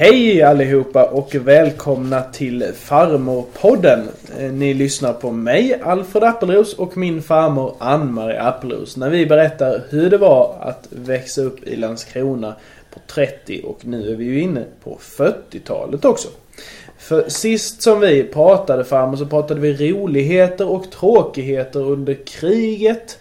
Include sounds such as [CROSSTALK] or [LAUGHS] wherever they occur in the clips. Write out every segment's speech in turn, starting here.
Hej allihopa och välkomna till Farmorpodden. Eh, ni lyssnar på mig, Alfred Appelros och min farmor Ann-Marie Appelros när vi berättar hur det var att växa upp i Landskrona på 30 och nu är vi ju inne på 40-talet också. För sist som vi pratade farmor så pratade vi roligheter och tråkigheter under kriget.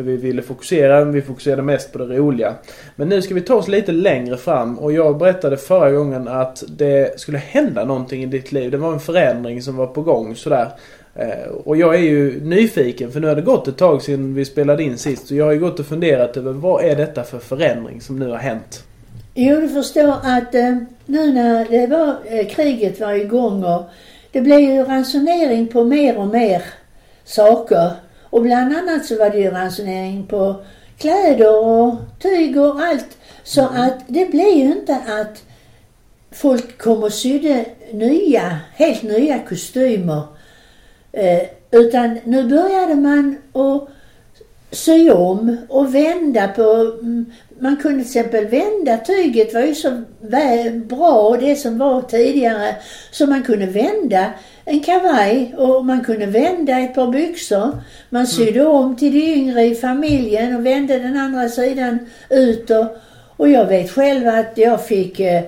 För vi ville fokusera, vi fokuserade mest på det roliga. Men nu ska vi ta oss lite längre fram och jag berättade förra gången att det skulle hända någonting i ditt liv. Det var en förändring som var på gång sådär. Eh, och jag är ju nyfiken för nu har det gått ett tag sedan vi spelade in sist. Så jag har ju gått och funderat över vad är detta för förändring som nu har hänt? Jo, du förstår att eh, nu när det var, eh, kriget var igång och det blev ju ransonering på mer och mer saker. Och bland annat så var det ju ransonering på kläder och tyg och allt. Så att det blev ju inte att folk kom och sydde nya, helt nya kostymer. Eh, utan nu började man att sy om och vända på, mm, man kunde till exempel vända tyget var ju så bra det som var tidigare. Så man kunde vända en kavaj och man kunde vända ett par byxor. Man sydde om till de yngre i familjen och vände den andra sidan ut och, och jag vet själv att jag fick eh,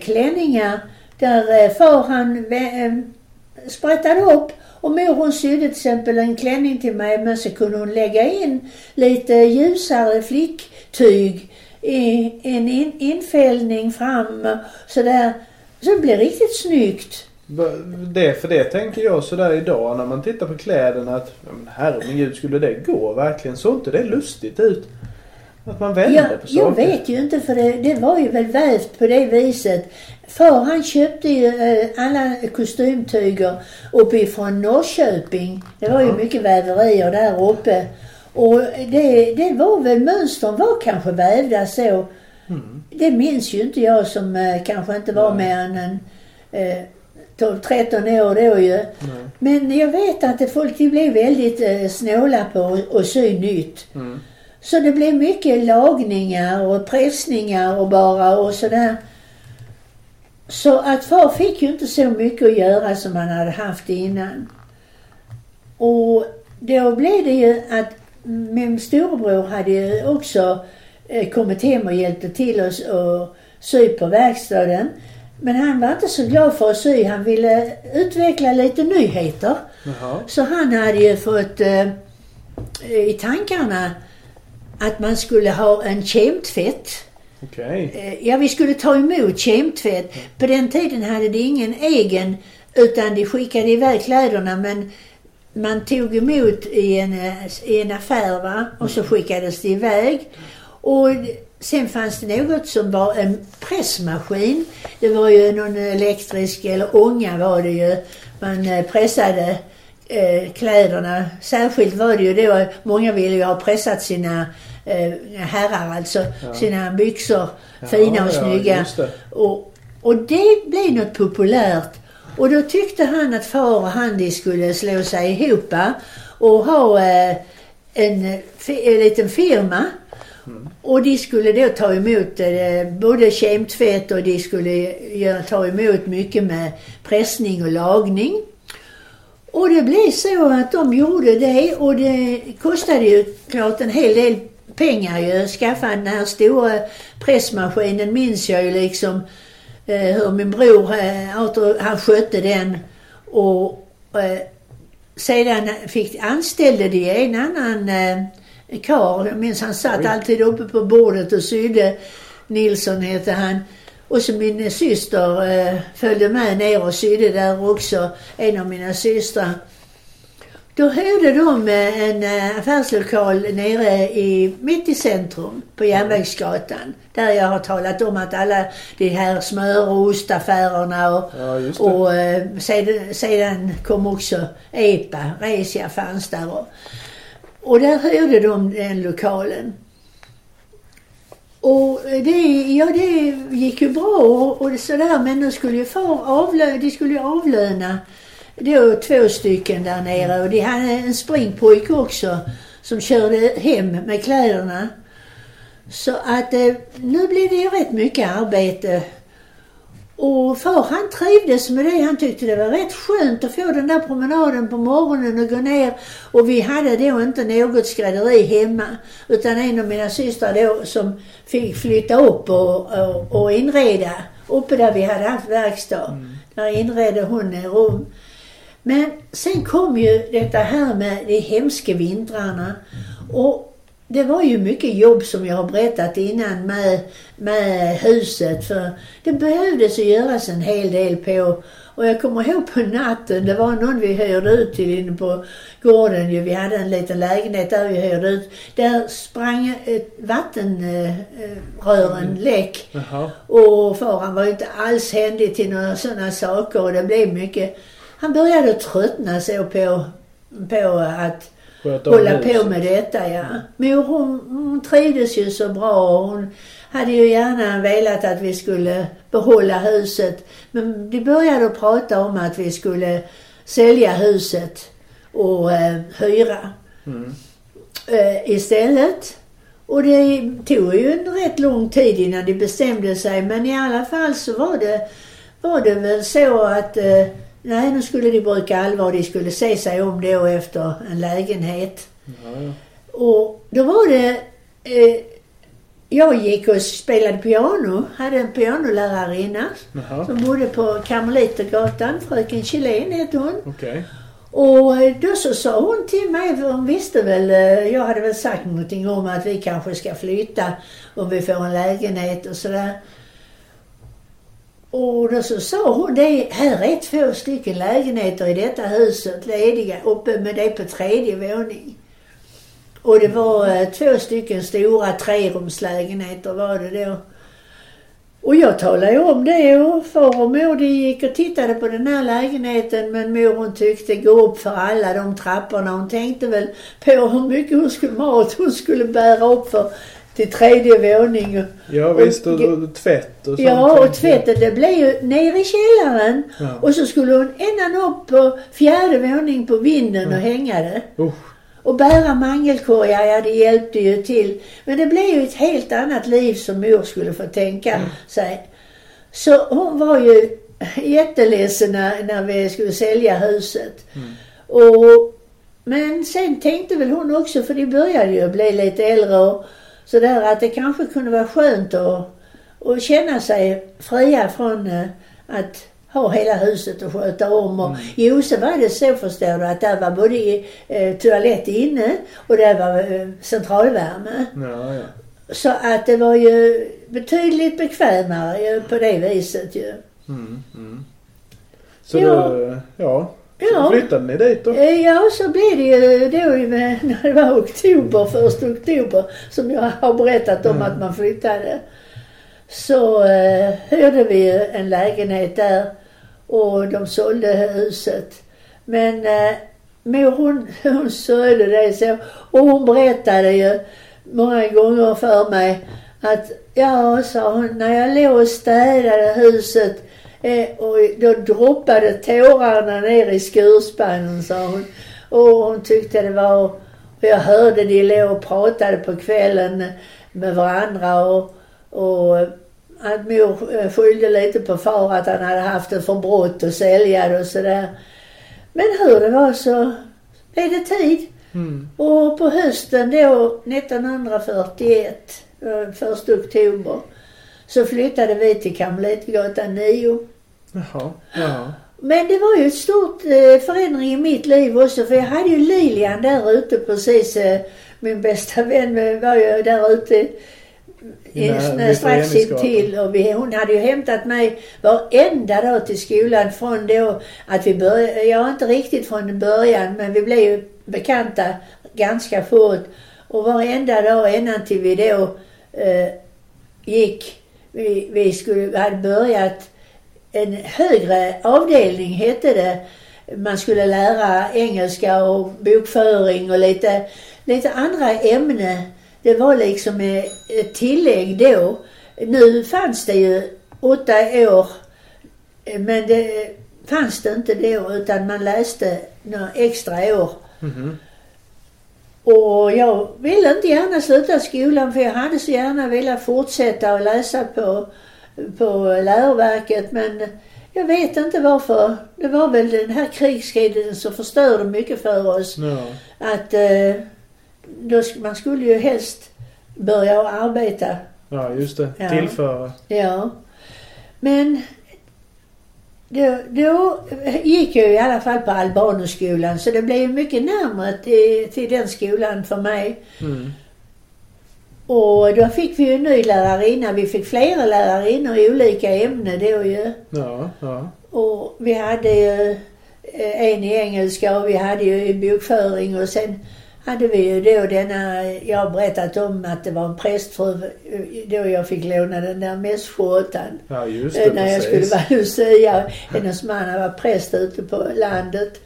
klänningar där eh, far han eh, sprättade upp och mor hon sydde till exempel en klänning till mig men så kunde hon lägga in lite ljusare flicktyg i en in, infällning fram sådär. Så det blev riktigt snyggt. Det, för det tänker jag sådär idag när man tittar på kläderna att ja, herregud skulle det gå verkligen? Såg inte det lustigt ut? Att man vände Jag, på saker? jag vet ju inte för det, det var ju väl vävt på det viset. Far han köpte ju eh, alla kostymtyger uppifrån Norrköping. Det var ju mycket väverier där uppe. Och det, det var väl, mönstren var kanske vävda så. Mm. Det minns ju inte jag som eh, kanske inte var Nej. mer än en eh, 12-13 år då ju. Nej. Men jag vet att det folk de blev väldigt eh, snåla på att sy nytt. Mm. Så det blev mycket lagningar och pressningar och bara och sådär. Så att far fick ju inte så mycket att göra som han hade haft innan. Och då blev det ju att min storebror hade ju också eh, kommit hem och hjälpte till oss och sy på verkstaden. Men han var inte så glad för att sy. Han ville utveckla lite nyheter. Jaha. Så han hade ju fått eh, i tankarna att man skulle ha en kemtvätt. Okej. Eh, ja, vi skulle ta emot kemtvätt. På den tiden hade det ingen egen utan de skickade iväg kläderna men man tog emot i en, i en affär va och så skickades det iväg. Och sen fanns det något som var en pressmaskin. Det var ju någon elektrisk, eller ånga var det ju. Man eh, pressade eh, kläderna. Särskilt var det ju då, många ville ju ha pressat sina eh, herrar alltså, Ja. sina byxor fina och Ja, snygga. Och, och det blev något populärt. Och då tyckte han att far och han de skulle slå sig ihop och ha eh, en, en liten firma. Och de skulle då ta emot eh, både kemtvätt och de skulle ta emot mycket med pressning och lagning. Och det blev så att de gjorde det och det kostade ju klart en hel del pengar ju. Skaffa den här stora pressmaskinen minns jag ju liksom hur min bror eh, han skötte den. Och eh, sedan fick, anställde de en annan eh, karl. Jag minns han satt Oj. alltid uppe på bordet och sydde. Nilsson hette han. Och så min syster eh, följde med ner och sydde där också. En av mina systrar. Då hyrde de eh, en eh, affärslokal nere i, mitt i centrum på Järnvägsgatan. Där jag har talat om att alla de här smör och ostaffärerna och, Ja, och eh, sedan, sedan kom också EPA, Resia fanns där. Och, och där hyrde de den lokalen. Och det, ja, det gick ju bra och, och sådär men då skulle ju far avlöna, de skulle ju avlöna då två stycken där nere och de hade en springpojk också som körde hem med kläderna. Så att eh, nu blev det ju rätt mycket arbete. Och far han trivdes med det. Han tyckte det var rätt skönt att få den där promenaden på morgonen och gå ner. Och vi hade då inte något skrädderi hemma. Utan en av mina systrar då som fick flytta upp och, och, och inreda. Uppe där vi hade haft verkstad. Mm. Där inredde hon rum. Men sen kom ju detta här med de hemska vintrarna. Och det var ju mycket jobb som jag har berättat innan med, med huset. För det behövdes att göras en hel del på. Och jag kommer ihåg på natten, det var någon vi hyrde ut till inne på gården ju. Vi hade en liten lägenhet där vi hyrde ut. Där sprang ett vattenrören mm. läck. Jaha. Och far han var ju inte alls händig till några sådana saker och det blev mycket. Han började tröttna så på, på att hålla på med detta ja. Men hon, hon trivdes ju så bra och hon hade ju gärna velat att vi skulle behålla huset. Men de började prata om att vi skulle sälja huset och eh, hyra mm. eh, istället. Och det tog ju en rätt lång tid innan de bestämde sig men i alla fall så var det, var det väl så att eh, Nej, nu skulle de bruka allvar. De skulle se sig om då efter en lägenhet. Ja. Och då var det... Eh, jag gick och spelade piano. Hade en pianolärarinna Jaha. som bodde på Karmelitergatan. Fröken Kjellén hette hon. Okay. Och då så sa hon till mig, för hon visste väl, eh, jag hade väl sagt någonting om att vi kanske ska flytta om vi får en lägenhet och sådär. Och då så sa hon det, här är två stycken lägenheter i detta huset lediga uppe med det på tredje våning. Och det var eh, två stycken stora trerumslägenheter var det då. Och jag talade ju om det och far och mor de gick och tittade på den här lägenheten men mor hon tyckte gå upp för alla de trapporna. Hon tänkte väl på hur mycket hon skulle mat hon skulle bära upp för till tredje våning. Ja visst, och, och, tvätt och sånt. Ja, och tvätten det blev ju nere i källaren. Ja. Och så skulle hon ända upp på fjärde våning på vinden ja. och hänga det. Uh. Och bära mangelkorgar, ja det hjälpte ju till. Men det blev ju ett helt annat liv som mor skulle få tänka mm. sig. Så hon var ju [LAUGHS] jätteledsen när, när vi skulle sälja huset. Mm. Och, men sen tänkte väl hon också, för de började ju bli lite äldre och Sådär att det kanske kunde vara skönt att, att känna sig fria från eh, att ha hela huset och sköta om. Och mm. Var det så förstår du att där var både eh, toalett inne och där var eh, centralvärme. Ja, ja. Så att det var ju betydligt bekvämare på det viset ju. Mm, mm. Så ja. Då, ja, Ja. Så flyttade ni dit då? Eh, ja, så blev det ju då [LAUGHS] när det var oktober, första oktober, som jag har berättat om mm. att man flyttade. Så eh, hyrde vi en lägenhet där och de sålde huset. Men eh, mor hon, [LAUGHS] hon sörjde det så. Och hon berättade ju många gånger för mig att, ja, sa hon, när jag låg och städade huset och då droppade tårarna ner i skurspannen sa hon. Och hon tyckte det var, och jag hörde de låg och pratade på kvällen med varandra och, och att mor eh, skyllde lite på far att han hade haft ett förbrott och sälja och sådär. Men hur det var så blev det tid. Mm. Och på hösten då 1941, eh, första oktober, så flyttade vi till Karmelitgatan 9. Jaha, jaha. Men det var ju ett stort eh, förändring i mitt liv också för jag hade ju Lilian där ute precis. Eh, min bästa vän var ju där ute Nej, strax intill och vi, hon hade ju hämtat mig varenda dag till skolan från då att vi började, ja inte riktigt från början men vi blev ju bekanta ganska fort. Och varenda dag ända till vi då eh, gick, vi, vi skulle, hade börjat en högre avdelning hette det. Man skulle lära engelska och bokföring och lite, lite andra ämnen. Det var liksom ett tillägg då. Nu fanns det ju åtta år men det fanns det inte då utan man läste några extra år. Mm -hmm. Och jag ville inte gärna sluta skolan för jag hade så gärna velat fortsätta att läsa på på läroverket men jag vet inte varför. Det var väl den här krigstiden som förstörde mycket för oss. Ja. Att eh, då, man skulle ju helst börja arbeta. ja, just det. Ja. Tillföra. Ja. Men då, då gick jag i alla fall på Albanskolan så det blev mycket närmare till, till den skolan för mig. Mm. Och då fick vi ju en ny lärarinna. Vi fick flera lärarinnor i olika ämnen då ju. Ja, ja. Och vi hade ju eh, en i engelska och vi hade ju i bokföring och sen hade vi ju då denna, jag har berättat om att det var en prästfru eh, då jag fick låna den där mässskjortan. Ja, just Eh, det. När jag skulle precis. vara Lucia. Hennes man var präst ute på landet.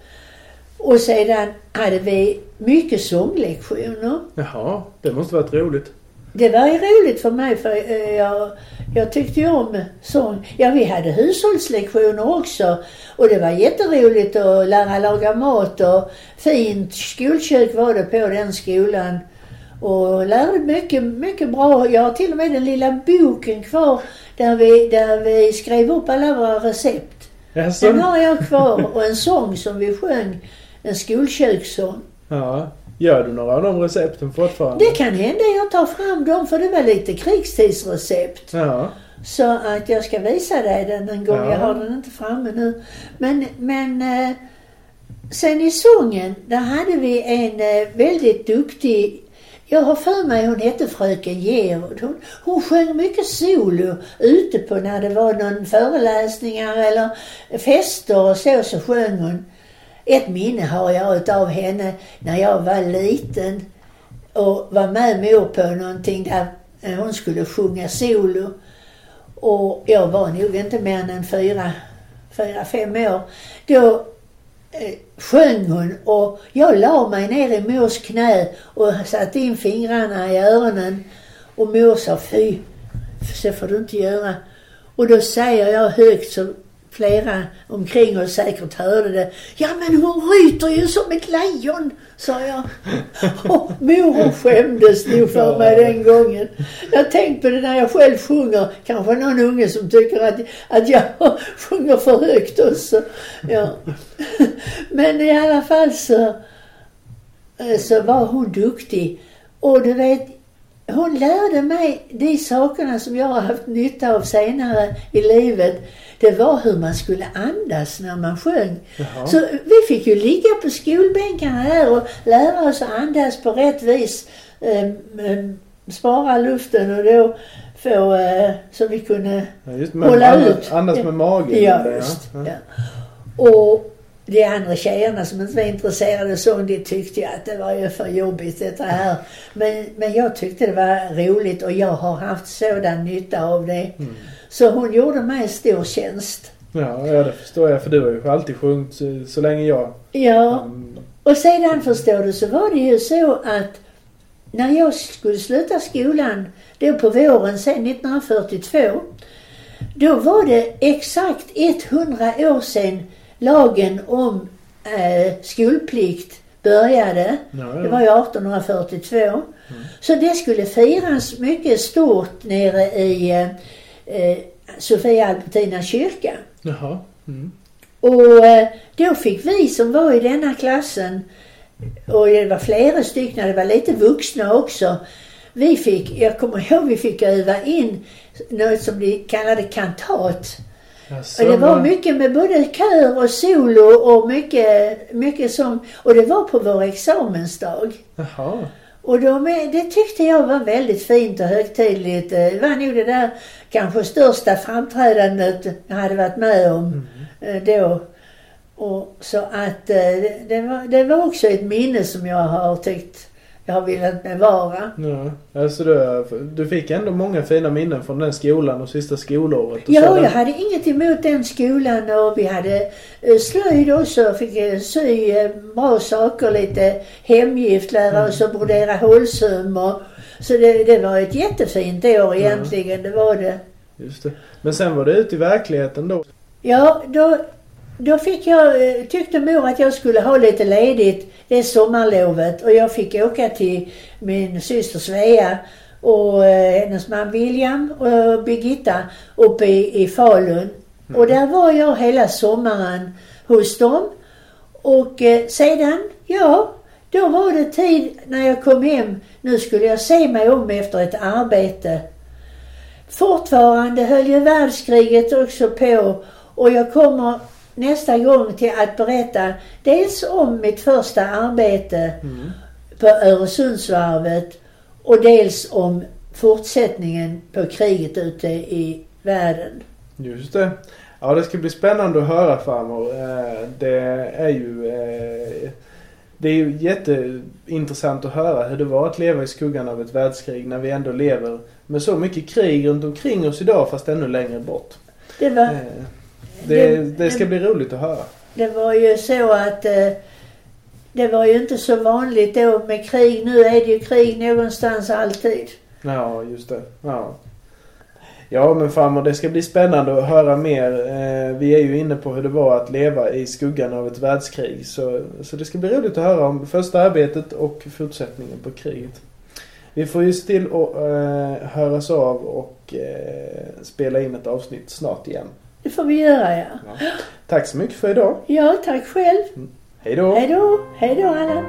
Och sedan hade vi mycket sånglektioner. Jaha, det måste varit roligt. Det var ju roligt för mig för eh, jag, jag tyckte ju om sång. Ja, vi hade hushållslektioner också. Och det var jätteroligt att lära laga mat och fint skolkök var det på den skolan. Och lärde mycket, mycket bra. Jag har till och med den lilla boken kvar där vi, där vi skrev upp alla våra recept. Jaså? Den har jag kvar och en sång som vi sjöng. En skolkökssång. Ja. Gör du några av de recepten fortfarande? Det kan hända jag tar fram dem för det var lite krigstidsrecept. Ja. Så att jag ska visa dig den en gång. Ja. Jag har den inte framme nu. Men, men eh, sen i sången, där hade vi en eh, väldigt duktig jag har för mig hon hette Fröken Gerhard. Hon, hon sjöng mycket solo ute på när det var någon föreläsningar eller fester och så, så sjöng hon. Ett minne har jag utav henne när jag var liten och var med mor på någonting där eh, hon skulle sjunga solo. Och jag var nog inte mer än fyra, fyra fem år. Då eh, sjöng hon och jag la mig ner i mors knä och satte in fingrarna i öronen. Och mor sa fy, så får du inte göra. Och då säger jag högt så flera omkring oss säkert hörde det. Ja men hon ryter ju som ett lejon, sa jag. [LAUGHS] Och mor skämdes nog för mig den gången. Jag har tänkt på det när jag själv sjunger. Kanske någon unge som tycker att, att jag [LAUGHS] sjunger för högt också. Ja. [LAUGHS] Men i alla fall så, eh, så var hon duktig. Och du vet, hon lärde mig de sakerna som jag har haft nytta av senare i livet. Det var hur man skulle andas när man sjöng. Jaha. Så vi fick ju ligga på skolbänkarna där och lära oss att andas på rätt vis. Um, um, spara luften och då få, uh, så vi kunde Ja, just, hålla andas, ut. andas med magen. Ja, just. Ja. Ja. Och de andra tjejerna som inte var intresserade av sång, de tyckte ju att det var ju för jobbigt detta här. Men, men jag tyckte det var roligt och jag har haft sådan nytta av det. Mm. Så hon gjorde mig en stor tjänst. Ja, ja, det förstår jag. För du har ju alltid sjungit så, så länge jag... Ja, Mm, och sedan förstår du så var det ju så att när jag skulle sluta skolan, då på våren sen 1942, då var det exakt 100 år sedan lagen om eh, skolplikt började. ja, Det ja. var ju 1842. Så det skulle firas mycket stort nere i eh, eh, Sofia Albertina kyrka. Jaha. Mm. Och eh, då fick vi som var i denna klassen, och det var flera stycken, det var lite vuxna också. Vi fick, jag kommer ihåg vi fick öva in något som de kallade kantat. Jaså, Och det var mycket med både kör och solo och mycket, mycket sång. Och det var på vår examensdag. Jaha. Och de, det tyckte jag var väldigt fint och högtidligt. Det var nog det där kanske största framträdandet jag hade varit med om Mm. eh, då. Och så att eh, det, var, det var också ett minne som jag har tyckt jag har velat bevara. Ja, alltså du, du fick ändå många fina minnen från den skolan och sista skolåret. Och Ja, så. jag hade inget emot den skolan och vi hade eh, slöjd också. Fick sy eh, bra saker, lite hemgift, lära oss att brodera hålsum och så det, det var ett jättefint år egentligen, det var det. Just det. Men sen var det ute i verkligheten då. Ja, då, då fick jag, eh, tyckte mor att jag skulle ha lite ledigt det sommarlovet och jag fick åka till min syster Svea och eh, hennes man William och Birgitta uppe i, i Falun. Mm. Och där var jag hela sommaren hos dem. Och eh, sedan, ja, då var det tid när jag kom hem. Nu skulle jag se mig om efter ett arbete. Fortfarande höll ju världskriget också på och jag kommer nästa gång till att berätta dels om mitt första arbete Mm. på Öresundsvarvet och dels om fortsättningen på kriget ute i världen. Just det. Ja, det ska bli spännande att höra farmor. Eh, Det är ju... eh, Det är ju jätteintressant att höra hur det var att leva i skuggan av ett världskrig när vi ändå lever med så mycket krig runt omkring oss idag fast ännu längre bort. Det var, Eh, Det, det ska bli roligt att höra. det var ju så att eh, det var ju inte så vanligt då med krig. Nu är det ju krig någonstans alltid. Ja, just det. Ja. Ja men farmor, det ska bli spännande att höra mer. Eh, vi är ju inne på hur det var att leva i skuggan av ett världskrig. Så, så det ska bli roligt att höra om första arbetet och fortsättningen på kriget. Vi får ju se till att eh, höras av och eh, spela in ett avsnitt snart igen. Det får vi göra ja. Ja. Tack så mycket för idag. Ja, tack själv. Hej då! Hej då. Hej då alla.